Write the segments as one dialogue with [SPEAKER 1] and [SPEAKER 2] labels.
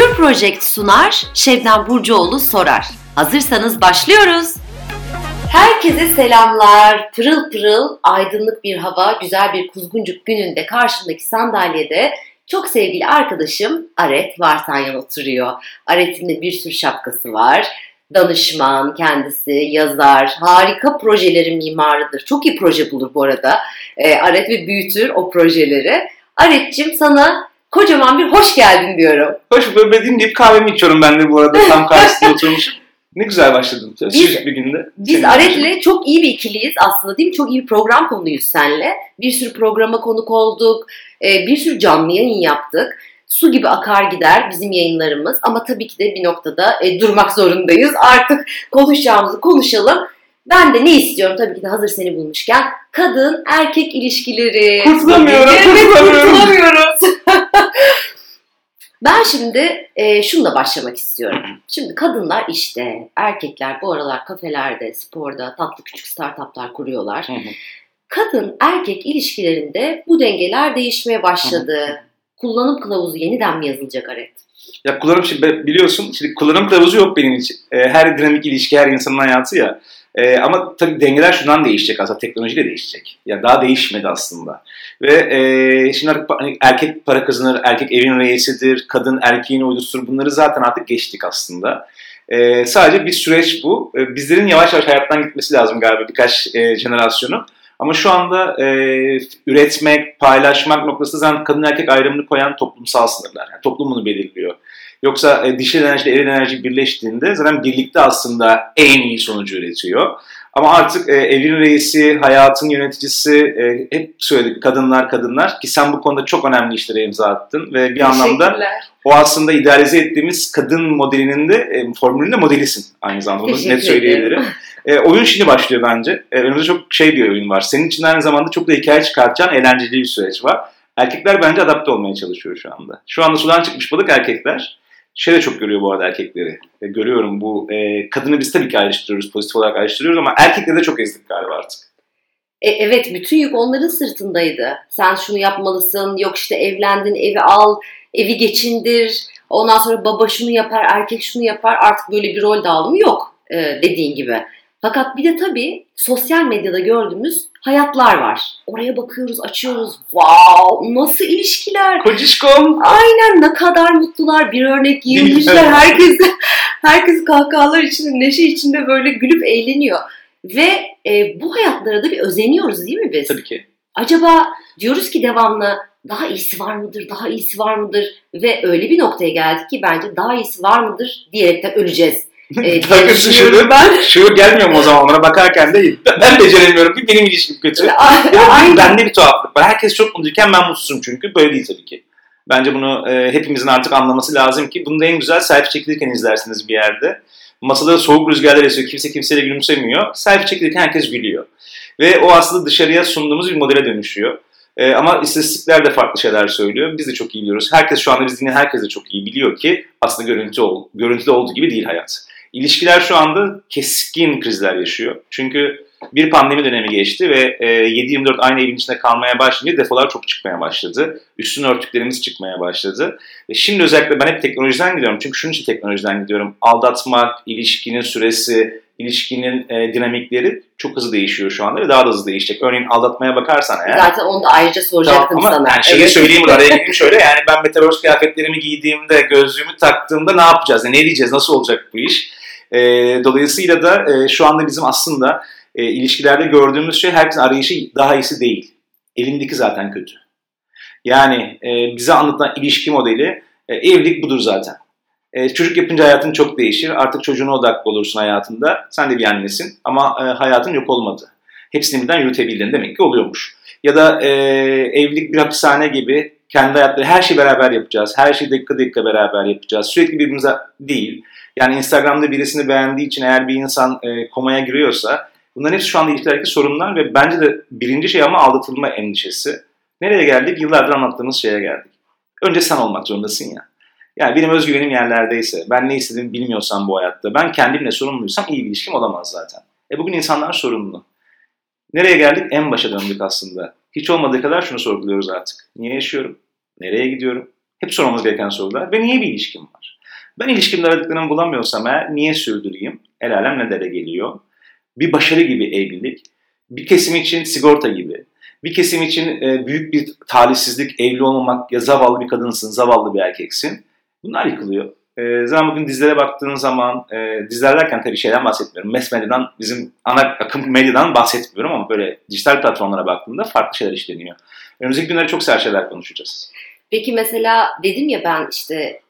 [SPEAKER 1] Pure Project sunar, Şebnem Burcuoğlu sorar. Hazırsanız başlıyoruz. Herkese selamlar. Pırıl pırıl, aydınlık bir hava, güzel bir kuzguncuk gününde karşımdaki sandalyede çok sevgili arkadaşım Aret Vartanyan oturuyor. Aret'in de bir sürü şapkası var. Danışman kendisi, yazar, harika projelerin mimarıdır. Çok iyi proje bulur bu arada. E, Aret ve büyütür o projeleri. Aret'cim sana kocaman bir hoş geldin diyorum.
[SPEAKER 2] Hoş bulduk. Gibi kahvemi içiyorum ben de bu arada. Tam karşısında oturmuşum. Ne güzel başladım. Biz, bir günde.
[SPEAKER 1] Biz Aret'le çok iyi bir ikiliyiz aslında değil mi? Çok iyi bir program konuyuz senle. Bir sürü programa konuk olduk. Bir sürü canlı yayın yaptık. Su gibi akar gider bizim yayınlarımız. Ama tabii ki de bir noktada e, durmak zorundayız. Artık konuşacağımızı konuşalım. Ben de ne istiyorum tabii ki de hazır seni bulmuşken kadın erkek ilişkileri.
[SPEAKER 2] Kurtulamıyorum, kurtulamıyorum.
[SPEAKER 1] kurtulamıyoruz. ben şimdi e, şununla başlamak istiyorum. Şimdi kadınlar işte, erkekler bu aralar kafelerde, sporda tatlı küçük startuplar kuruyorlar. Kadın erkek ilişkilerinde bu dengeler değişmeye başladı. Kullanım kılavuzu yeniden mi yazılacak Aret?
[SPEAKER 2] Ya kullanım şimdi biliyorsun şimdi kullanım kılavuzu yok benim için. Her dinamik ilişki her insanın hayatı ya. Ee, ama tabii dengeler şundan değişecek aslında teknolojiyle değişecek. Ya daha değişmedi aslında. Ve e, şimdi artık hani erkek para kazanır, erkek evin reisidir, kadın erkeğin uydusudur. Bunları zaten artık geçtik aslında. E, sadece bir süreç bu. E, bizlerin yavaş yavaş hayattan gitmesi lazım galiba birkaç e, jenerasyonu. Ama şu anda e, üretmek, paylaşmak noktasında zaten kadın erkek ayrımını koyan toplumsal sınırlar. Yani toplum bunu belirliyor. Yoksa e, dişil enerji ile eril enerji birleştiğinde zaten birlikte aslında en iyi sonucu üretiyor. Ama artık e, evin reisi, hayatın yöneticisi e, hep söyledik kadınlar kadınlar ki sen bu konuda çok önemli işlere imza attın ve bir anlamda o aslında idealize ettiğimiz kadın modelinin de e, formülünün de modelisin aynı zamanda. Bunu net söyleyebilirim. E, oyun şimdi başlıyor bence. E, önümüzde çok şey bir oyun var. Senin için aynı zamanda çok da hikaye çıkartacağın eğlenceli bir süreç var. Erkekler bence adapte olmaya çalışıyor şu anda. Şu anda sudan çıkmış balık erkekler şey de çok görüyor bu arada erkekleri. E, görüyorum bu e, kadını biz tabii ki ayrıştırıyoruz, pozitif olarak ayrıştırıyoruz ama erkekleri de çok ezdik galiba artık.
[SPEAKER 1] E, evet bütün yük onların sırtındaydı. Sen şunu yapmalısın, yok işte evlendin, evi al, evi geçindir. Ondan sonra baba şunu yapar, erkek şunu yapar. Artık böyle bir rol dağılımı yok e, dediğin gibi. Fakat bir de tabii sosyal medyada gördüğümüz hayatlar var. Oraya bakıyoruz, açıyoruz. Wow, nasıl ilişkiler?
[SPEAKER 2] Kocişkom.
[SPEAKER 1] Aynen ne kadar mutlular. Bir örnek yiymişler. herkes herkes kahkahalar içinde, neşe içinde böyle gülüp eğleniyor. Ve e, bu hayatlara da bir özeniyoruz değil mi biz?
[SPEAKER 2] Tabii ki.
[SPEAKER 1] Acaba diyoruz ki devamlı daha iyisi var mıdır, daha iyisi var mıdır? Ve öyle bir noktaya geldik ki bence daha iyisi var mıdır diyerekten öleceğiz.
[SPEAKER 2] E, şunu, ben. Şu gelmiyor mu o zaman onlara bakarken değil. Ben beceremiyorum ki benim ilişkim kötü. Aynen. Bende bir tuhaflık var. Herkes çok mutluyken ben mutsuzum çünkü. Böyle değil tabii ki. Bence bunu e, hepimizin artık anlaması lazım ki bunu da en güzel selfie çekilirken izlersiniz bir yerde. Masada soğuk rüzgarlar esiyor. Kimse kimseyle gülümsemiyor. Selfie çekilirken herkes gülüyor. Ve o aslında dışarıya sunduğumuz bir modele dönüşüyor. E, ama istatistikler de farklı şeyler söylüyor. Biz de çok iyi biliyoruz. Herkes şu anda biz dinleyen herkes de çok iyi biliyor ki aslında görüntü ol, görüntüde olduğu gibi değil hayat. İlişkiler şu anda keskin krizler yaşıyor. Çünkü bir pandemi dönemi geçti ve e, 7-24 aynı evin içinde kalmaya başlayınca defolar çok çıkmaya başladı. Üstün örtüklerimiz çıkmaya başladı. Ve şimdi özellikle ben hep teknolojiden gidiyorum. Çünkü şunun için teknolojiden gidiyorum. Aldatmak, ilişkinin süresi, ilişkinin e, dinamikleri çok hızlı değişiyor şu anda ve daha da hızlı değişecek. Örneğin aldatmaya bakarsan eğer.
[SPEAKER 1] Zaten onu da ayrıca soracaktım
[SPEAKER 2] tamam, ama
[SPEAKER 1] sana.
[SPEAKER 2] Yani şeyi evet. söyleyeyim burada araya gireyim şöyle yani ben metaverse kıyafetlerimi giydiğimde, gözlüğümü taktığımda ne yapacağız? Yani ne diyeceğiz? Nasıl olacak bu iş? E, dolayısıyla da e, şu anda bizim aslında e, ilişkilerde gördüğümüz şey herkesin arayışı daha iyisi değil. Elindeki zaten kötü. Yani e, bize anlatılan ilişki modeli e, evlilik budur zaten. E, çocuk yapınca hayatın çok değişir. Artık çocuğuna odaklı olursun hayatında. Sen de bir annesin ama e, hayatın yok olmadı. Hepsini birden yürütebildin demek ki oluyormuş. Ya da e, evlilik bir hapishane gibi kendi hayatları her şeyi beraber yapacağız. Her şeyi dakika dakika beraber yapacağız. Sürekli birbirimize değil. Yani Instagram'da birisini beğendiği için eğer bir insan e, komaya giriyorsa bunların hepsi şu anda ilişkilerdeki sorunlar ve bence de birinci şey ama aldatılma endişesi. Nereye geldik? Yıllardır anlattığımız şeye geldik. Önce sen olmak zorundasın ya. Yani benim özgüvenim yerlerdeyse, ben ne istediğimi bilmiyorsam bu hayatta, ben kendimle sorumluysam iyi bir ilişkim olamaz zaten. E bugün insanlar sorumlu. Nereye geldik? En başa döndük aslında. Hiç olmadığı kadar şunu sorguluyoruz artık. Niye yaşıyorum? Nereye gidiyorum? Hep sormamız gereken sorular. Ve niye bir ilişkim var? Ben ilişkimde aradıklarımı bulamıyorsam eğer niye sürdüreyim? El alem ne dere geliyor? Bir başarı gibi evlilik, bir kesim için sigorta gibi, bir kesim için e, büyük bir talihsizlik, evli olmamak, ya zavallı bir kadınsın, zavallı bir erkeksin. Bunlar yıkılıyor. E, zaten bugün dizilere baktığın zaman, e, diziler derken tabii şeyden bahsetmiyorum. Mass medyadan, bizim ana akım medyadan bahsetmiyorum ama böyle dijital platformlara baktığımda farklı şeyler işleniyor. Önümüzdeki günlerde çok sert şeyler konuşacağız.
[SPEAKER 1] Peki mesela dedim ya ben işte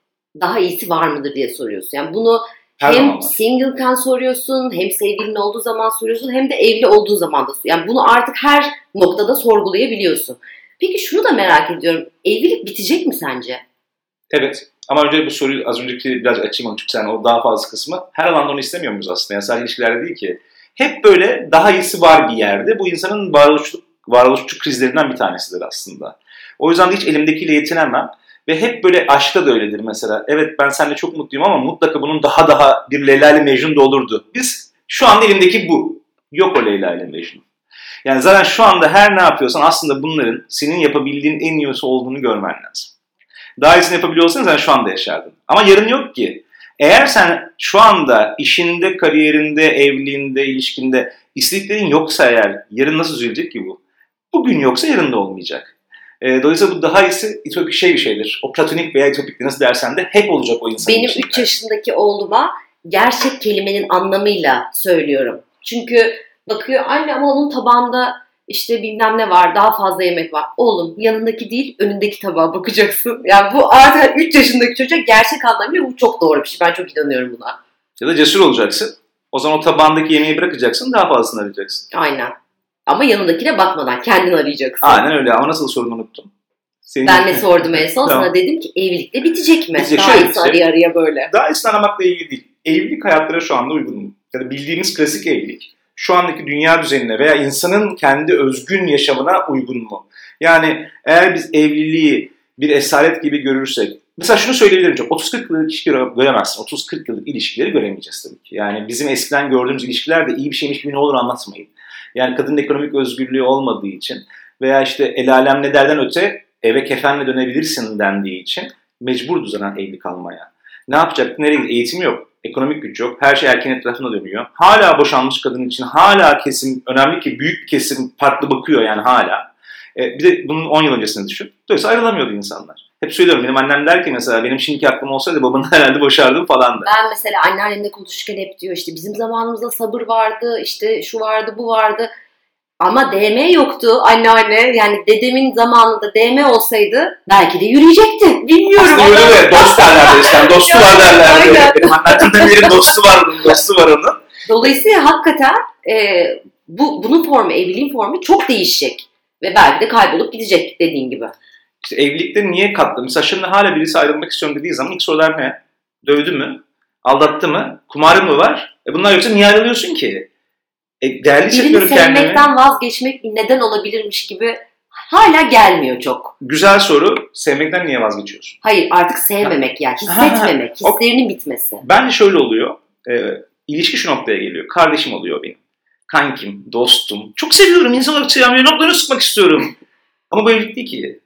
[SPEAKER 1] daha iyisi var mıdır diye soruyorsun. Yani bunu
[SPEAKER 2] Her
[SPEAKER 1] hem single'ken soruyorsun, hem sevgilin olduğu zaman soruyorsun, hem de evli olduğu zaman da Yani bunu artık her noktada sorgulayabiliyorsun. Peki şunu da merak ediyorum. Evlilik bitecek mi sence?
[SPEAKER 2] Evet. Ama önce bu soruyu az önceki biraz açayım onu çünkü sen o daha fazla kısmı. Her alanda onu istemiyor muyuz aslında? Yani sadece ilişkilerde değil ki. Hep böyle daha iyisi var bir yerde. Bu insanın varoluşçuluk, varoluşçu krizlerinden bir tanesidir aslında. O yüzden de hiç elimdekiyle yetinemem. Ve hep böyle aşkta da öyledir mesela. Evet ben seninle çok mutluyum ama mutlaka bunun daha daha bir Leyla ile Mecnun da olurdu. Biz şu anda elimdeki bu. Yok o Leyla ile Mecnun. Yani zaten şu anda her ne yapıyorsan aslında bunların senin yapabildiğin en iyisi olduğunu görmen lazım. Daha iyisini yapabiliyorsan sen şu anda yaşardın. Ama yarın yok ki. Eğer sen şu anda işinde, kariyerinde, evliliğinde, ilişkinde istediklerin yoksa eğer yarın nasıl üzülecek ki bu? Bugün yoksa yarın da olmayacak. E, dolayısıyla bu daha iyisi ütopik şey bir şeydir. O platonik veya ütopik nasıl dersen de hep olacak o insan
[SPEAKER 1] Benim 3 yaşındaki oğluma gerçek kelimenin anlamıyla söylüyorum. Çünkü bakıyor anne ama onun tabağında işte bilmem ne var, daha fazla yemek var. Oğlum yanındaki değil, önündeki tabağa bakacaksın. Yani bu artık 3 yaşındaki çocuk gerçek anlamıyla bu çok doğru bir şey. Ben çok inanıyorum buna.
[SPEAKER 2] Ya da cesur olacaksın. O zaman o tabağındaki yemeği bırakacaksın, daha fazlasını arayacaksın.
[SPEAKER 1] Aynen. Ama yanındakine bakmadan kendin arayacaksın.
[SPEAKER 2] Aynen öyle ama nasıl sorunu unuttum. Senin
[SPEAKER 1] Ben ne sordum en son?
[SPEAKER 2] Tamam.
[SPEAKER 1] Sana dedim ki evlilikte bitecek mi?
[SPEAKER 2] Bitecek,
[SPEAKER 1] Daha
[SPEAKER 2] şöyle bitecek.
[SPEAKER 1] araya araya böyle.
[SPEAKER 2] Daha iyisini aramakla ilgili değil. Evlilik hayatlara şu anda uygun mu? Ya da bildiğimiz klasik evlilik şu andaki dünya düzenine veya insanın kendi özgün yaşamına uygun mu? Yani eğer biz evliliği bir esaret gibi görürsek, mesela şunu söyleyebilirim çok, 30-40 yıllık ilişki göre- göremezsin. 30-40 yıllık ilişkileri göremeyeceğiz tabii ki. Yani bizim eskiden gördüğümüz ilişkiler de iyi bir şeymiş gibi ne olur anlatmayın. Yani kadının ekonomik özgürlüğü olmadığı için veya işte el alem ne derden öte eve kefenle dönebilirsin dendiği için mecburdu zaten evli kalmaya. Ne yapacaktı? Nereye gidiyor? Eğitim yok. Ekonomik güç yok. Her şey erken etrafına dönüyor. Hala boşanmış kadın için hala kesim, önemli ki büyük bir kesim farklı bakıyor yani hala. E, bir de bunun 10 yıl öncesini düşün. Dolayısıyla ayrılamıyordu insanlar. Hep söylüyorum benim annem der ki mesela benim şimdiki aklım olsaydı babanı herhalde boşardım falan da.
[SPEAKER 1] Ben mesela anneannemle konuşurken hep diyor işte bizim zamanımızda sabır vardı, işte şu vardı, bu vardı. Ama DM yoktu anneanne. Yani dedemin zamanında DM olsaydı belki de yürüyecekti. Bilmiyorum.
[SPEAKER 2] Aslında öyle de dost derlerdi işte. Dostu var derlerdi. Benim anneannemden biri dostu var bunun, dostu var onun.
[SPEAKER 1] Dolayısıyla hakikaten e, bu bunun formu, evliliğin formu çok değişecek. Ve belki de kaybolup gidecek dediğin gibi.
[SPEAKER 2] İşte evlilikte niye katlı? Mesela şimdi hala birisi ayrılmak istiyorum dediği zaman ilk sorular ne? Dövdü mü? Aldattı mı? Kumarı mı var? E bunlar yoksa niye ayrılıyorsun ki? E değerli
[SPEAKER 1] Birini
[SPEAKER 2] hissetmiyorum kendimi.
[SPEAKER 1] sevmekten vazgeçmek neden olabilirmiş gibi hala gelmiyor çok.
[SPEAKER 2] Güzel soru. Sevmekten niye vazgeçiyorsun?
[SPEAKER 1] Hayır artık sevmemek yani hissetmemek, hislerinin bitmesi.
[SPEAKER 2] Bence şöyle oluyor. E, ilişki şu noktaya geliyor. Kardeşim oluyor benim. Kankim, dostum. Çok seviyorum. İnsan olarak seviyorum. Yanaklarını sıkmak istiyorum. Ama bu evlilik değil ki.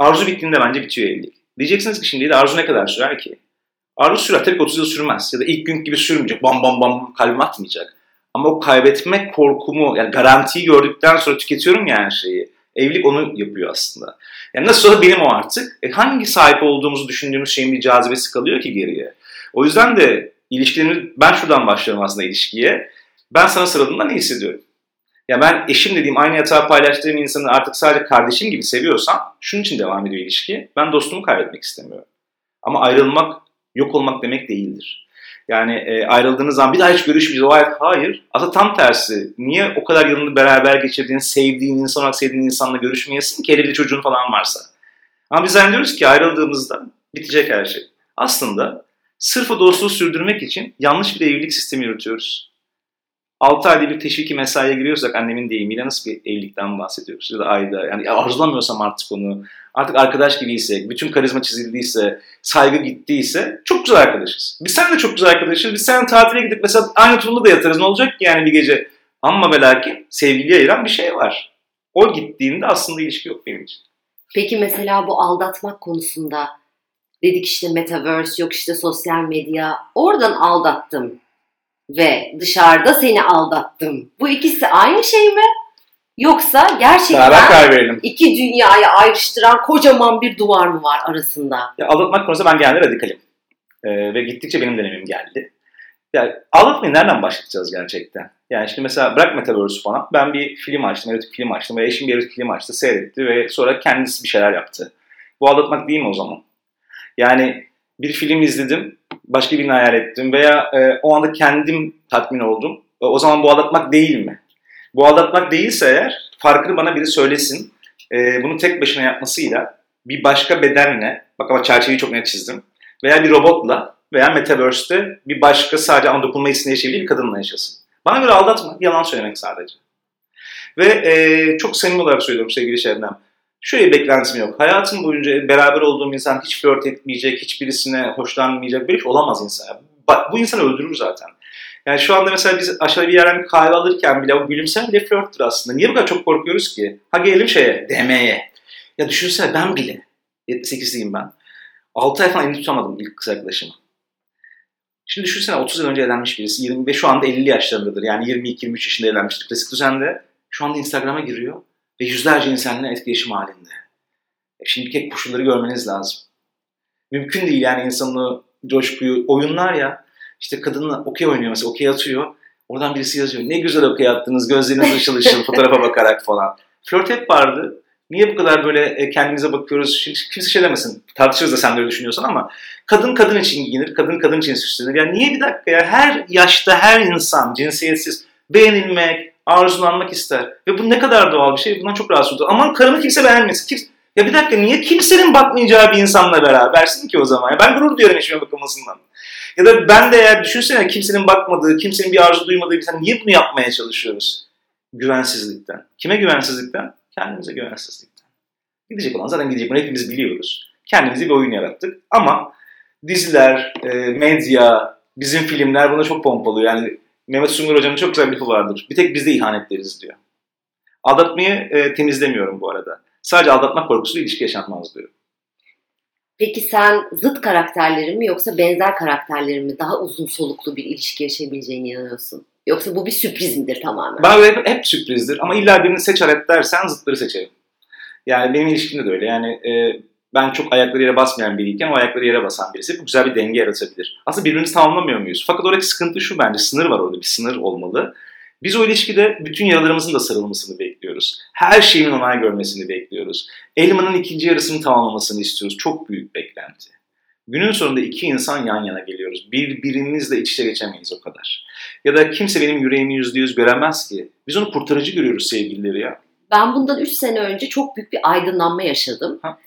[SPEAKER 2] Arzu bittiğinde bence bitiyor evlilik. Diyeceksiniz ki şimdi de arzu ne kadar sürer ki? Arzu sürer. Tabii ki 30 yıl sürmez. Ya da ilk gün gibi sürmeyecek. Bam bam bam kalbim atmayacak. Ama o kaybetme korkumu, yani garantiyi gördükten sonra tüketiyorum ya her şeyi. Evlilik onu yapıyor aslında. Yani nasıl olsa benim o artık. E hangi sahip olduğumuzu düşündüğümüz şeyin bir cazibesi kalıyor ki geriye? O yüzden de ilişkilerimiz, ben şuradan başlıyorum aslında ilişkiye. Ben sana sarıldığımda ne hissediyorum? Ya ben eşim dediğim aynı yatağı paylaştığım insanı artık sadece kardeşim gibi seviyorsam şunun için devam ediyor ilişki. Ben dostumu kaybetmek istemiyorum. Ama ayrılmak yok olmak demek değildir. Yani e, ayrıldığınız zaman bir daha hiç görüşmeyeceğiz. O hayat hayır. Aslında tam tersi. Niye o kadar yılını beraber geçirdiğin, sevdiğin insan olarak sevdiğin insanla görüşmeyesin ki hele bir çocuğun falan varsa. Ama biz zannediyoruz ki ayrıldığımızda bitecek her şey. Aslında sırf o dostluğu sürdürmek için yanlış bir evlilik sistemi yürütüyoruz. 6 ayda bir teşviki mesaiye giriyorsak annemin deyimiyle nasıl bir evlilikten bahsediyoruz? Ya da ayda yani arzulamıyorsam artık onu artık arkadaş gibiysek, bütün karizma çizildiyse, saygı gittiyse çok güzel arkadaşız. Biz seninle çok güzel arkadaşız. Biz seninle tatile gidip mesela aynı tulumda da yatarız. Ne olacak ki yani bir gece? Ama ve lakin sevgiliye ayıran bir şey var. O gittiğinde aslında ilişki yok benim için.
[SPEAKER 1] Peki mesela bu aldatmak konusunda Dedik işte metaverse yok işte sosyal medya. Oradan aldattım ve dışarıda seni aldattım. Bu ikisi aynı şey mi? Yoksa gerçekten iki dünyayı ayrıştıran kocaman bir duvar mı var arasında?
[SPEAKER 2] Ya, aldatmak konusunda ben genelde radikalim. Ee, ve gittikçe benim dönemim geldi. Yani aldatmayı nereden başlayacağız gerçekten? Yani şimdi mesela bırak Metaverse falan. Ben bir film açtım, erotik film açtım ve eşim bir erotik film açtı, seyretti ve sonra kendisi bir şeyler yaptı. Bu aldatmak değil mi o zaman? Yani bir film izledim, başka birini hayal ettim veya e, o anda kendim tatmin oldum. E, o zaman bu aldatmak değil mi? Bu aldatmak değilse eğer farkını bana biri söylesin. E, bunu tek başına yapmasıyla bir başka bedenle, bak ama çerçeveyi çok net çizdim. Veya bir robotla veya Metaverse'te bir başka sadece ana dokunma hissini yaşayabildiği bir kadınla yaşasın. Bana göre aldatmak, yalan söylemek sadece. Ve e, çok samimi olarak söylüyorum sevgili Şebnem. Şöyle beklentim yok. Hayatım boyunca beraber olduğum insan hiç flört etmeyecek, hiçbirisine hoşlanmayacak. Bir şey olamaz insan. Bu insanı öldürür zaten. Yani şu anda mesela biz aşağıda bir yerden bir kahve alırken bile o gülümseme bile flörttür aslında. Niye bu kadar çok korkuyoruz ki? Ha gelelim şeye, DM'ye. Ya düşünsene ben bile, 78'liyim ben. 6 ay falan elini tutamadım ilk kız arkadaşımı. Şimdi düşünsene 30 yıl önce evlenmiş birisi 25 şu anda 50 yaşlarındadır. Yani 22-23 yaşında evlenmiştir klasik düzende. Şu anda Instagram'a giriyor ve yüzlerce insanla etkileşim halinde. E Şimdi kez koşulları görmeniz lazım. Mümkün değil yani insanın o coşkuyu, oyunlar ya. İşte kadınla okey oynuyor mesela, okey atıyor. Oradan birisi yazıyor. Ne güzel okey attınız, gözleriniz ışıl ışıl, fotoğrafa bakarak falan. Flört hep vardı. Niye bu kadar böyle e, kendimize bakıyoruz? Şimdi kimse şey demesin. Tartışırız da sen de öyle düşünüyorsan ama kadın kadın için giyinir, kadın kadın için süslenir. Yani niye bir dakika ya her yaşta her insan cinsiyetsiz beğenilmek, arzulanmak ister. Ve bu ne kadar doğal bir şey. Bundan çok rahatsız oluyor. Aman karımı kimse beğenmesin. Kimse... Ya bir dakika niye kimsenin bakmayacağı bir insanla berabersin ki o zaman? Ya ben gurur duyuyorum eşime bakılmasından. Ya da ben de eğer düşünsene kimsenin bakmadığı, kimsenin bir arzu duymadığı bir insan niye bunu yapmaya çalışıyoruz? Güvensizlikten. Kime güvensizlikten? Kendimize güvensizlikten. Gidecek olan zaten gidecek. Bunu hepimiz biliyoruz. Kendimize bir oyun yarattık. Ama diziler, e, medya, bizim filmler buna çok pompalıyor. Yani Mehmet Sungur Hocam'ın çok güzel bir lafı vardır. Bir tek bizde ihanet deriz diyor. Aldatmayı e, temizlemiyorum bu arada. Sadece aldatmak korkusuyla ilişki yaşanmaz diyor.
[SPEAKER 1] Peki sen zıt karakterlerin mi yoksa benzer karakterlerin mi daha uzun soluklu bir ilişki yaşayabileceğine inanıyorsun? Yoksa bu bir sürpriz midir tamamen?
[SPEAKER 2] Göre hep, hep sürprizdir ama illa birini seç aret dersen zıtları seçerim. Yani benim ilişkimde de öyle. Yani e, ben çok ayakları yere basmayan biriyken o ayakları yere basan birisi bu güzel bir denge yaratabilir. Aslında birbirimizi tamamlamıyor muyuz? Fakat oradaki sıkıntı şu bence sınır var orada bir sınır olmalı. Biz o ilişkide bütün yaralarımızın da sarılmasını bekliyoruz. Her şeyin onay görmesini bekliyoruz. Elmanın ikinci yarısını tamamlamasını istiyoruz. Çok büyük beklenti. Günün sonunda iki insan yan yana geliyoruz. Birbirimizle iç içe geçemeyiz o kadar. Ya da kimse benim yüreğimi yüzde yüz göremez ki. Biz onu kurtarıcı görüyoruz sevgilileri ya.
[SPEAKER 1] Ben bundan 3 sene önce çok büyük bir aydınlanma yaşadım.
[SPEAKER 2] Ha.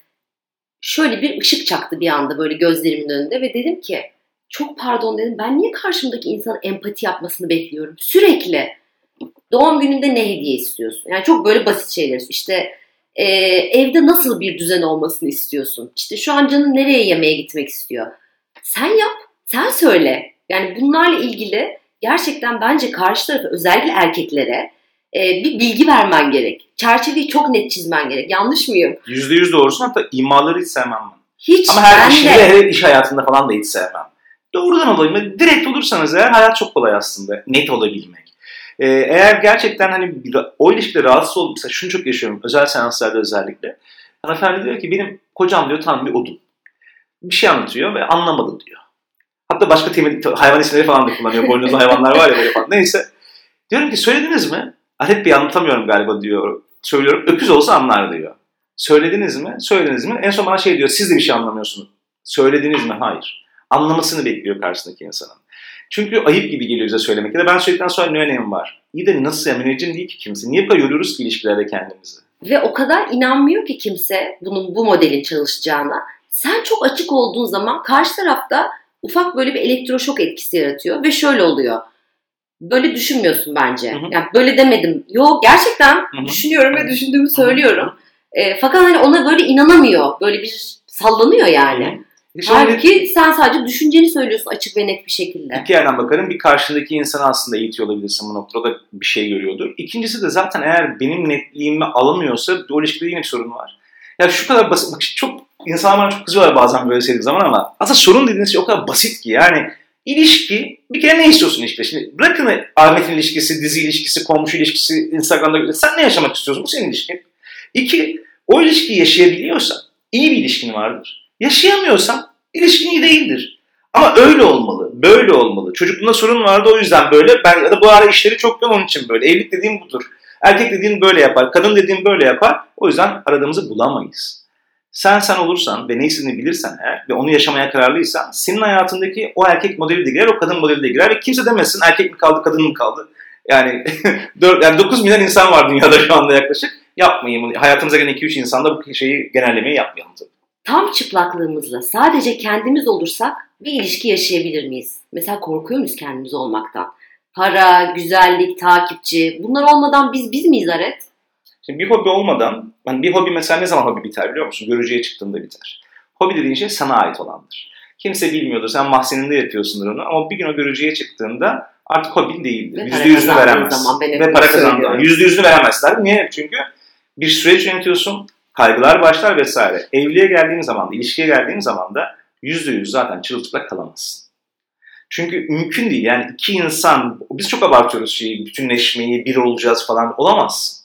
[SPEAKER 1] Şöyle bir ışık çaktı bir anda böyle gözlerimin önünde ve dedim ki çok pardon dedim ben niye karşımdaki insanın empati yapmasını bekliyorum? Sürekli doğum gününde ne hediye istiyorsun? Yani çok böyle basit şeyler. İşte e, evde nasıl bir düzen olmasını istiyorsun? İşte şu an canın nereye yemeğe gitmek istiyor? Sen yap, sen söyle. Yani bunlarla ilgili gerçekten bence karşı tarafa özellikle erkeklere e, bir bilgi vermen gerek. Çerçeveyi çok net çizmen gerek. Yanlış mıyım?
[SPEAKER 2] Yüzde yüz doğrusun hatta imaları hiç sevmem ben.
[SPEAKER 1] Hiç
[SPEAKER 2] Ama her
[SPEAKER 1] ben
[SPEAKER 2] işte,
[SPEAKER 1] de.
[SPEAKER 2] hele iş hayatında falan da hiç sevmem. Doğrudan olayım. Direkt olursanız eğer hayat çok kolay aslında. Net olabilmek. Ee, eğer gerçekten hani o ilişkide rahatsız olup mesela şunu çok yaşıyorum özel seanslarda özellikle. Hanımefendi diyor ki benim kocam diyor tam bir odun. Bir şey anlatıyor ve anlamadı diyor. Hatta başka temel, hayvan isimleri falan da kullanıyor. Boynuzlu hayvanlar var ya böyle falan. Neyse. Diyorum ki söylediniz mi? Alet bir anlatamıyorum galiba diyor. Söylüyorum. Öküz olsa anlar diyor. Söylediniz mi? Söylediniz mi? En son bana şey diyor. Siz de bir şey anlamıyorsunuz. Söylediniz mi? Hayır. Anlamasını bekliyor karşısındaki insanın. Çünkü ayıp gibi geliyor bize söylemek. Ya da ben söyledikten sonra ne önemi var? İyi de nasıl ya? Müneccim değil ki kimse. Niye yoruyoruz ki ilişkilerde kendimizi?
[SPEAKER 1] Ve o kadar inanmıyor ki kimse bunun bu modelin çalışacağına. Sen çok açık olduğun zaman karşı tarafta ufak böyle bir elektroşok etkisi yaratıyor ve şöyle oluyor. Böyle düşünmüyorsun bence.
[SPEAKER 2] Hı hı.
[SPEAKER 1] Yani böyle demedim. Yo gerçekten
[SPEAKER 2] Hı hı.
[SPEAKER 1] düşünüyorum ve düşündüğümü söylüyorum. E, fakat hani ona böyle inanamıyor. Böyle bir sallanıyor yani.
[SPEAKER 2] İşte şöyle
[SPEAKER 1] Halbuki sen sadece düşünceni söylüyorsun açık ve net bir şekilde.
[SPEAKER 2] iki yerden bakarım. Bir karşındaki insanı aslında eğitiyor olabilirsin bu noktada da bir şey görüyordur. İkincisi de zaten eğer benim netliğimi alamıyorsa o ilişkide yine bir sorun var. Ya şu kadar basit, bak çok insanlar bana çok kızıyorlar bazen böyle söylediğim zaman ama aslında sorun dediğiniz şey o kadar basit ki yani ilişki bir kere ne istiyorsun işte? Şimdi bırakın Ahmet'in ilişkisi, dizi ilişkisi, komşu ilişkisi, Instagram'da sen ne yaşamak istiyorsun? Bu senin ilişkin. İki, o ilişkiyi yaşayabiliyorsan iyi bir ilişkin vardır. Yaşayamıyorsan ilişkin iyi değildir. Ama öyle olmalı, böyle olmalı. Çocukluğunda sorun vardı o yüzden böyle. Ben ya da bu ara işleri çok yoğun onun için böyle. Evlilik dediğim budur. Erkek dediğin böyle yapar, kadın dediğin böyle yapar. O yüzden aradığımızı bulamayız. Sen sen olursan ve ne istediğini bilirsen eğer ve onu yaşamaya kararlıysan senin hayatındaki o erkek modeli de girer, o kadın modeli de girer ve kimse demesin erkek mi kaldı, kadın mı kaldı. Yani, 4, yani 9 milyon insan var dünyada şu anda yaklaşık. Yapmayayım. Hayatımıza gelen 2-3 insanda bu şeyi genellemeyi yapmayalım tabii.
[SPEAKER 1] Tam çıplaklığımızla sadece kendimiz olursak bir ilişki yaşayabilir miyiz? Mesela korkuyor muyuz kendimiz olmaktan? Para, güzellik, takipçi bunlar olmadan biz biz miyiz Aret?
[SPEAKER 2] Şimdi bir hobi olmadan, yani bir hobi mesela ne zaman hobi biter biliyor musun? Görücüye çıktığında biter. Hobi dediğin şey sana ait olandır. Kimse bilmiyordur, sen mahzeninde yapıyorsundur onu ama bir gün o görücüye çıktığında artık hobin değildir. Yüzde yüzünü veremez.
[SPEAKER 1] Zaman
[SPEAKER 2] Ve para kazandığın Yüzde yüzünü veremezler. Niye? Çünkü bir süreç yönetiyorsun, kaygılar başlar vesaire. Evliliğe geldiğin zaman da, ilişkiye geldiğin zaman da yüzde yüz zaten çırılçıplak kalamazsın. Çünkü mümkün değil. Yani iki insan, biz çok abartıyoruz şeyi, bütünleşmeyi, bir olacağız falan. Olamazsın.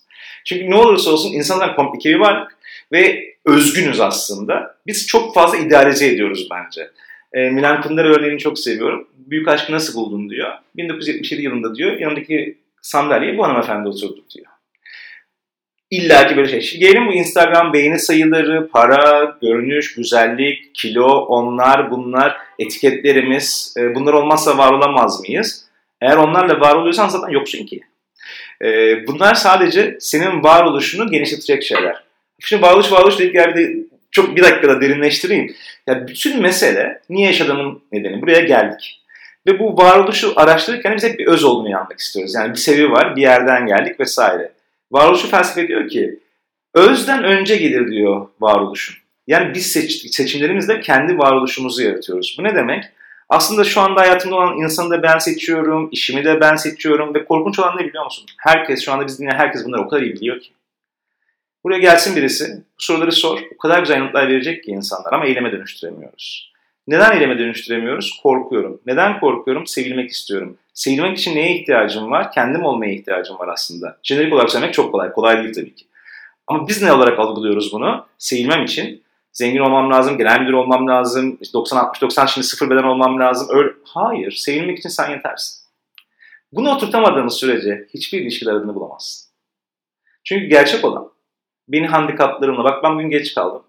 [SPEAKER 2] Çünkü ne olursa olsun insanlar komplike bir varlık ve özgünüz aslında. Biz çok fazla idealize ediyoruz bence. E, Milan Kundera örneğini çok seviyorum. Büyük aşkı nasıl buldun diyor. 1977 yılında diyor yanındaki sandalyeye bu hanımefendi oturduk diyor. İlla ki böyle şey. Gelelim bu Instagram beğeni sayıları, para, görünüş, güzellik, kilo, onlar, bunlar, etiketlerimiz. E, bunlar olmazsa var olamaz mıyız? Eğer onlarla var oluyorsan zaten yoksun ki. E, bunlar sadece senin varoluşunu genişletecek şeyler. Şimdi varoluş varoluş dedik yerde çok bir dakikada derinleştireyim. Yani bütün mesele niye yaşadığımın nedeni. Buraya geldik. Ve bu varoluşu araştırırken biz hep bir öz olmayı anlamak istiyoruz. Yani bir seviye var, bir yerden geldik vesaire. Varoluşu felsefe diyor ki özden önce gelir diyor varoluşun. Yani biz seç, seçimlerimizle kendi varoluşumuzu yaratıyoruz. Bu ne demek? Aslında şu anda hayatımda olan insanı da ben seçiyorum, işimi de ben seçiyorum ve korkunç olan ne biliyor musun? Herkes, şu anda biz dinleyen herkes bunları o kadar iyi biliyor ki. Buraya gelsin birisi, bu soruları sor. O kadar güzel yanıtlar verecek ki insanlar ama eyleme dönüştüremiyoruz. Neden eyleme dönüştüremiyoruz? Korkuyorum. Neden korkuyorum? Sevilmek istiyorum. Sevilmek için neye ihtiyacım var? Kendim olmaya ihtiyacım var aslında. Jenerik olarak söylemek çok kolay. Kolay değil tabii ki. Ama biz ne olarak algılıyoruz bunu? Sevilmem için zengin olmam lazım, genel müdür olmam lazım, 90-60-90 şimdi sıfır beden olmam lazım. Öyle. Hayır, sevilmek için sen yetersin. Bunu oturtamadığımız sürece hiçbir ilişkiler adını bulamazsın. Çünkü gerçek olan, beni handikaplarımla, bak ben bugün geç kaldım.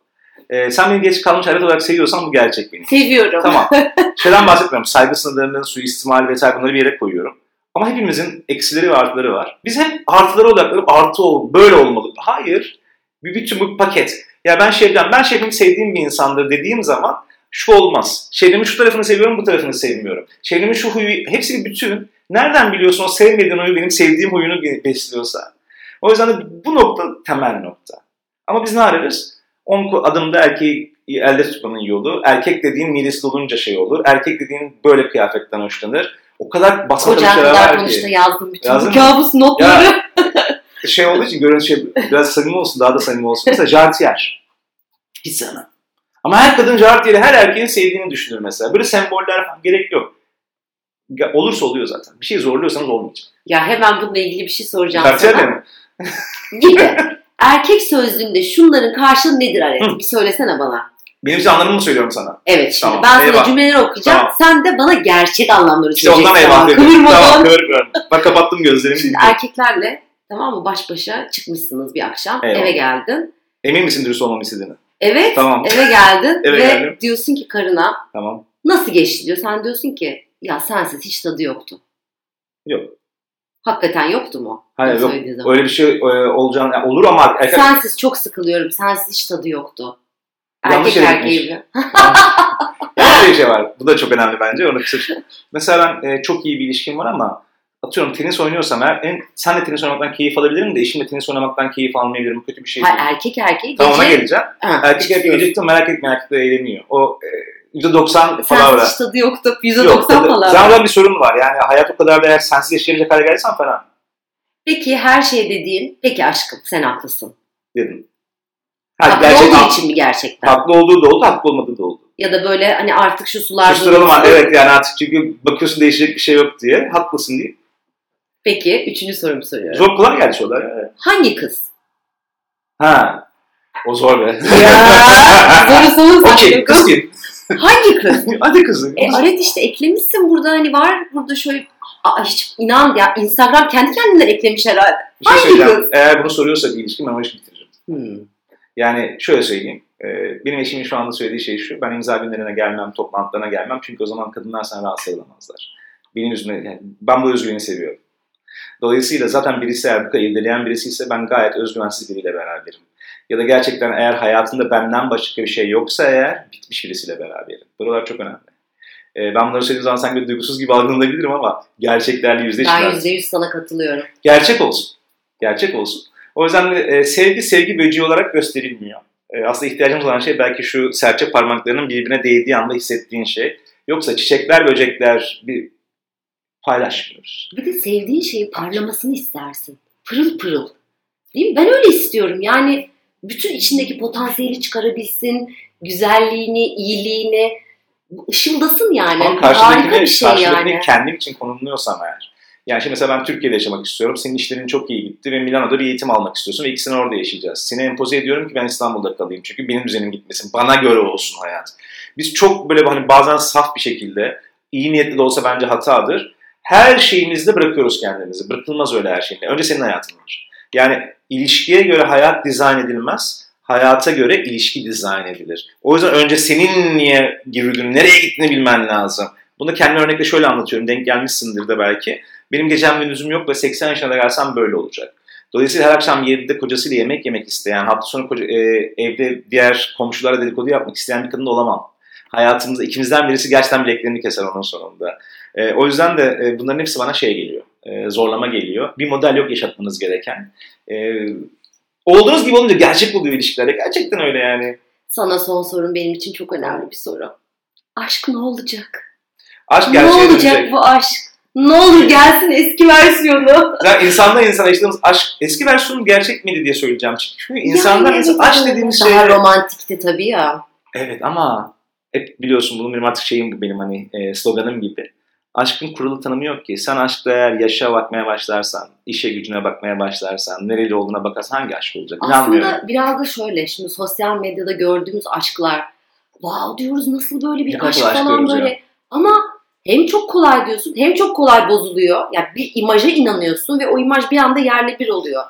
[SPEAKER 2] Ee, sen beni geç kalmış hayat olarak seviyorsan bu gerçek benim.
[SPEAKER 1] Seviyorum.
[SPEAKER 2] Tamam. Şeyden bahsetmiyorum. Saygı sınırlarının suistimal vesaire bunları bir yere koyuyorum. Ama hepimizin eksileri ve artıları var. Biz hep artıları odaklanıp artı ol, böyle olmalı. Hayır. Bir bütün bu paket. Ya ben Şebnem, ben Şebnem'i sevdiğim bir insandır dediğim zaman şu olmaz. Şebnem'in şu tarafını seviyorum, bu tarafını sevmiyorum. Şebnem'in şu huyu, hepsi bir bütün. Nereden biliyorsun o sevmediğin huyu benim sevdiğim huyunu besliyorsa? O yüzden de bu nokta temel nokta. Ama biz ne ararız? 10 adımda erkeği elde tutmanın yolu. Erkek dediğin midesi dolunca şey olur. Erkek dediğin böyle kıyafetten hoşlanır. O kadar basit şeyler var ki.
[SPEAKER 1] Kocan yazdım bütün Yazdın bu kabus notları. Ya,
[SPEAKER 2] şey olduğu için görüntü şey biraz samimi olsun daha da samimi olsun. Mesela Jartier. Hiç sevmem. Ama her kadın Jartier'i her erkeğin sevdiğini düşünür mesela. Böyle semboller falan gerek yok. Olursa oluyor zaten. Bir şey zorluyorsanız olmayacak.
[SPEAKER 1] Ya hemen bununla ilgili bir şey soracağım
[SPEAKER 2] Jartier sana. mi?
[SPEAKER 1] Gibi. Erkek sözlüğünde şunların karşılığı nedir Aret? Bir söylesene bana.
[SPEAKER 2] Benim için anlamını söylüyorum sana.
[SPEAKER 1] Evet şimdi tamam, ben eyvah. sana cümleleri okuyacağım. Tamam. Sen de bana gerçek anlamları
[SPEAKER 2] işte söyleyeceksin. İşte ondan eyvah dedim. Tamam kıvırmıyorum. Bak kapattım gözlerimi.
[SPEAKER 1] Şimdi erkeklerle tamam mı baş başa çıkmışsınız bir akşam. Eyvah. Eve geldin.
[SPEAKER 2] Emin misin dürüst olmamı istediğini?
[SPEAKER 1] Evet. Tamam. Eve geldin
[SPEAKER 2] eve
[SPEAKER 1] ve
[SPEAKER 2] geldim.
[SPEAKER 1] diyorsun ki karına
[SPEAKER 2] tamam.
[SPEAKER 1] nasıl geçti diyor. Sen diyorsun ki ya sensiz hiç tadı yoktu.
[SPEAKER 2] Yok.
[SPEAKER 1] Hakikaten yoktu mu?
[SPEAKER 2] Hayır yok. Öyle bir şey e, olacağını yani olur ama
[SPEAKER 1] erkek... Sensiz çok sıkılıyorum. Sensiz hiç tadı yoktu. Erkek erkeği gibi.
[SPEAKER 2] bir şey var. Bu da çok önemli bence. Onu kısa Mesela ben e, çok iyi bir ilişkim var ama atıyorum tenis oynuyorsam eğer en, senle tenis oynamaktan keyif alabilirim de eşimle tenis oynamaktan keyif almayabilirim. Kötü bir şey
[SPEAKER 1] değil. Erkek erkeği
[SPEAKER 2] Tamam ona geleceğim. Ha, erkek erkeği geciktim merak etme erkek de eğleniyor. O e, %90
[SPEAKER 1] palavra. Sensiz tadı yoktu. %90 Yok, palavra.
[SPEAKER 2] Zaten bir sorun var. Yani hayat o kadar da eğer sensiz yaşayabilecek hale gelirsen fena.
[SPEAKER 1] Peki her şey dediğin, peki aşkım sen haklısın.
[SPEAKER 2] Dedim. Ha,
[SPEAKER 1] Haklı
[SPEAKER 2] gerçek-
[SPEAKER 1] olduğu için mi gerçekten?
[SPEAKER 2] Haklı olduğu da oldu, haklı olmadığı da oldu.
[SPEAKER 1] Ya da böyle hani artık şu sular
[SPEAKER 2] Susturalım evet yani artık çünkü bakıyorsun değişecek bir şey yok diye. Haklısın diye.
[SPEAKER 1] Peki üçüncü sorumu soruyorum.
[SPEAKER 2] Çok kolay geldi sorular. ya.
[SPEAKER 1] Hangi kız?
[SPEAKER 2] Ha. O zor be.
[SPEAKER 1] Ya soru
[SPEAKER 2] Okey,
[SPEAKER 1] saçma
[SPEAKER 2] kız kim?
[SPEAKER 1] Hangi kız?
[SPEAKER 2] Hadi kızım.
[SPEAKER 1] E, Aret işte eklemişsin burada hani var burada şöyle Aa, hiç inan ya Instagram kendi kendinden eklemiş herhalde.
[SPEAKER 2] bir şey
[SPEAKER 1] hangi
[SPEAKER 2] söyleyeceğim.
[SPEAKER 1] kız?
[SPEAKER 2] Eğer bunu soruyorsa bir ilişki ben o işi bitiririm.
[SPEAKER 1] Hmm.
[SPEAKER 2] Yani şöyle söyleyeyim. e, Benim eşimin şu anda söylediği şey şu. Ben imza günlerine gelmem, toplantılarına gelmem. Çünkü o zaman kadınlar sana rahatsız edilemezler. Benim yüzüme, yani ben bu özgüveni seviyorum. Dolayısıyla zaten birisi eğer bu kadar irdeleyen birisi ise ben gayet özgüvensiz biriyle beraberim. Ya da gerçekten eğer hayatında benden başka bir şey yoksa eğer bitmiş birisiyle beraberim. Buralar çok önemli. E, ben bunları söylediğim zaman sanki duygusuz gibi algılanabilirim ama gerçeklerle yüzleşmem.
[SPEAKER 1] Ben yüzde yüz sana katılıyorum.
[SPEAKER 2] Gerçek olsun. Gerçek olsun. O yüzden de e, sevgi sevgi böceği olarak gösterilmiyor. E, aslında ihtiyacımız olan şey belki şu serçe parmaklarının birbirine değdiği anda hissettiğin şey. Yoksa çiçekler, böcekler bir paylaşmıyoruz.
[SPEAKER 1] Bir de sevdiğin şeyi parlamasını istersin. Pırıl pırıl. Değil mi? Ben öyle istiyorum. Yani bütün içindeki potansiyeli çıkarabilsin, güzelliğini, iyiliğini ışıldasın yani.
[SPEAKER 2] Ama
[SPEAKER 1] Harika bir şey yani.
[SPEAKER 2] kendim için konumluyorsam eğer. Yani şimdi mesela ben Türkiye'de yaşamak istiyorum. Senin işlerin çok iyi gitti ve Milano'da bir eğitim almak istiyorsun ve ikisini orada yaşayacağız. Seni empoze ediyorum ki ben İstanbul'da kalayım. Çünkü benim düzenim gitmesin. Bana göre olsun hayat. Biz çok böyle hani bazen saf bir şekilde iyi niyetli de olsa bence hatadır. Her şeyimizde bırakıyoruz kendimizi. Bırakılmaz öyle her şeyinde. Önce senin hayatın var. Yani ilişkiye göre hayat dizayn edilmez. Hayata göre ilişki dizayn edilir. O yüzden önce senin niye yürüdüğünü, nereye gittiğini bilmen lazım. Bunu kendi örnekle şöyle anlatıyorum. Denk gelmişsindir de belki. Benim gecem gündüzüm yok ve 80 yaşına da gelsem böyle olacak. Dolayısıyla her akşam 7'de kocasıyla yemek yemek isteyen, hafta sonu koca, e, evde diğer komşulara dedikodu yapmak isteyen bir kadın olamam. Hayatımızda ikimizden birisi gerçekten bileklerini keser onun sonunda. E, o yüzden de e, bunların hepsi bana şey geliyor. E, zorlama geliyor. Bir model yok yaşatmanız gereken. E, olduğunuz gibi olunca gerçek oluyor ilişkilerde. Gerçekten öyle yani.
[SPEAKER 1] Sana son sorun benim için çok önemli bir soru. Aşk ne olacak?
[SPEAKER 2] Aşk
[SPEAKER 1] Ne olacak
[SPEAKER 2] dönecek.
[SPEAKER 1] bu aşk? Ne olur gelsin eski versiyonu.
[SPEAKER 2] Ya insandan insana yaşadığımız aşk eski versiyonu gerçek miydi diye söyleyeceğim. Çünkü insandan
[SPEAKER 1] Yani
[SPEAKER 2] insan aşk dediğimiz şey.
[SPEAKER 1] Daha romantikti tabii ya.
[SPEAKER 2] Evet ama hep biliyorsun bunun benim artık şeyim bu benim hani e, sloganım gibi. Aşkın kurulu tanımı yok ki. Sen aşkta eğer yaşa bakmaya başlarsan, işe gücüne bakmaya başlarsan, nereli olduğuna bakarsan hangi aşk olacak?
[SPEAKER 1] Aslında biraz da şöyle şimdi sosyal medyada gördüğümüz aşklar wow diyoruz nasıl böyle
[SPEAKER 2] Ne
[SPEAKER 1] bir
[SPEAKER 2] kadar
[SPEAKER 1] aşk falan böyle ama hem çok kolay diyorsun hem çok kolay bozuluyor. Yani bir imaja inanıyorsun ve o imaj bir anda yerle bir oluyor.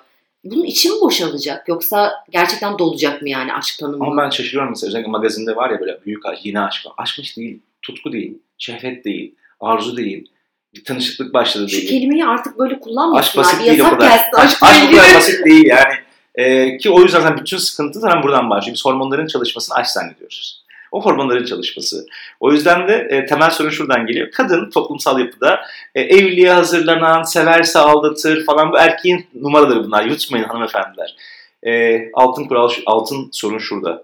[SPEAKER 1] Bunun içi mi boşalacak yoksa gerçekten dolacak mı yani aşk tanımı?
[SPEAKER 2] Ama ben şaşırıyorum mesela özellikle magazinde var ya böyle büyük aşk, yeni aşk. Aşkmış değil, tutku değil, şehvet değil, arzu değil, bir tanışıklık başladı
[SPEAKER 1] Şu
[SPEAKER 2] değil.
[SPEAKER 1] kelimeyi artık böyle
[SPEAKER 2] Aşk
[SPEAKER 1] kullanmasınlar.
[SPEAKER 2] basit
[SPEAKER 1] Bir
[SPEAKER 2] değil o kadar.
[SPEAKER 1] gelsin
[SPEAKER 2] Aşk, aşk bu kadar basit değil yani. Ee, ki o yüzden zaten bütün sıkıntı zaten buradan başlıyor. Biz hormonların çalışmasını aşk zannediyoruz. O hormonların çalışması. O yüzden de e, temel sorun şuradan geliyor. Kadın toplumsal yapıda e, evliliğe hazırlanan, severse aldatır falan bu erkeğin numaraları bunlar. Yutmayın hanımefendiler. E, altın kural, şu- altın sorun şurada.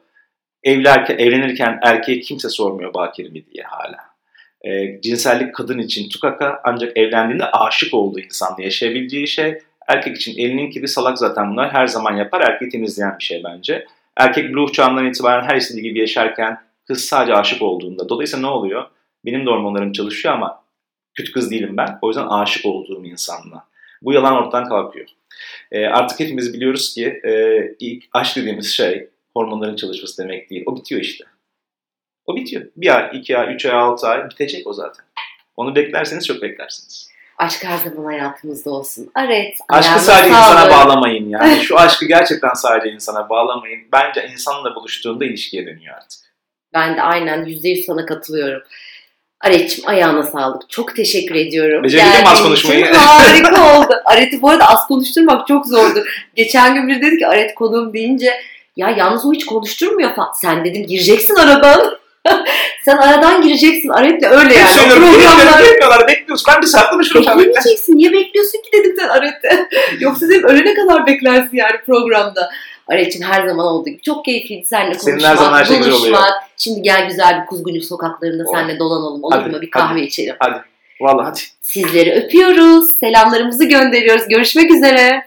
[SPEAKER 2] Evlerken, evlenirken erkeğe kimse sormuyor bakir mi diye hala. E, cinsellik kadın için tukaka ancak evlendiğinde aşık olduğu insanla yaşayabileceği şey. Erkek için elinin kiri salak zaten bunlar her zaman yapar. Erkeği temizleyen bir şey bence. Erkek buluğ çağından itibaren her istediği gibi yaşarken kız sadece aşık olduğunda. Dolayısıyla ne oluyor? Benim de hormonlarım çalışıyor ama kötü kız değilim ben. O yüzden aşık olduğum insanla. Bu yalan ortadan kalkıyor. E, artık hepimiz biliyoruz ki e, ilk aşk dediğimiz şey hormonların çalışması demek değil. O bitiyor işte. O bitiyor. Bir ay, iki ay, üç ay, altı ay bitecek o zaten. Onu beklerseniz çok beklersiniz.
[SPEAKER 1] Aşk her zaman hayatımızda olsun. Evet.
[SPEAKER 2] Aşkı sadece
[SPEAKER 1] sağlık.
[SPEAKER 2] insana bağlamayın yani. Şu aşkı gerçekten sadece insana bağlamayın. Bence insanla buluştuğunda ilişkiye dönüyor artık.
[SPEAKER 1] Ben de aynen %100 sana katılıyorum. Aret'cim ayağına sağlık. Çok teşekkür ediyorum.
[SPEAKER 2] Becerebildim az konuşmayı?
[SPEAKER 1] Harika oldu. Aret'i bu arada az konuşturmak çok zordu. Geçen gün biri dedi ki Aret konuğum deyince ya yalnız o hiç konuşturmuyor falan. Sen dedim gireceksin aradan. Sen aradan gireceksin. Aret'le öyle yani.
[SPEAKER 2] Söylüyorum.
[SPEAKER 1] programlar-
[SPEAKER 2] Bekliyorlar, bekliyoruz. Ben bir saat konuşurum seninle.
[SPEAKER 1] Beklemeyeceksin. Niye bekliyorsun ki dedim sen Aret'e. Yoksa dedim ölene kadar beklersin yani programda. Aret'cim her zaman olduğu gibi çok keyifliydi seninle
[SPEAKER 2] Senin
[SPEAKER 1] konuşmak,
[SPEAKER 2] her zaman her şey oluyor.
[SPEAKER 1] Şimdi gel güzel bir kuzguncuk sokaklarında
[SPEAKER 2] Oh.
[SPEAKER 1] seninle dolanalım olur
[SPEAKER 2] Hadi,
[SPEAKER 1] mu? Bir kahve
[SPEAKER 2] hadi.
[SPEAKER 1] içelim.
[SPEAKER 2] Hadi. Vallahi hadi.
[SPEAKER 1] Sizleri öpüyoruz. Selamlarımızı gönderiyoruz. Görüşmek üzere.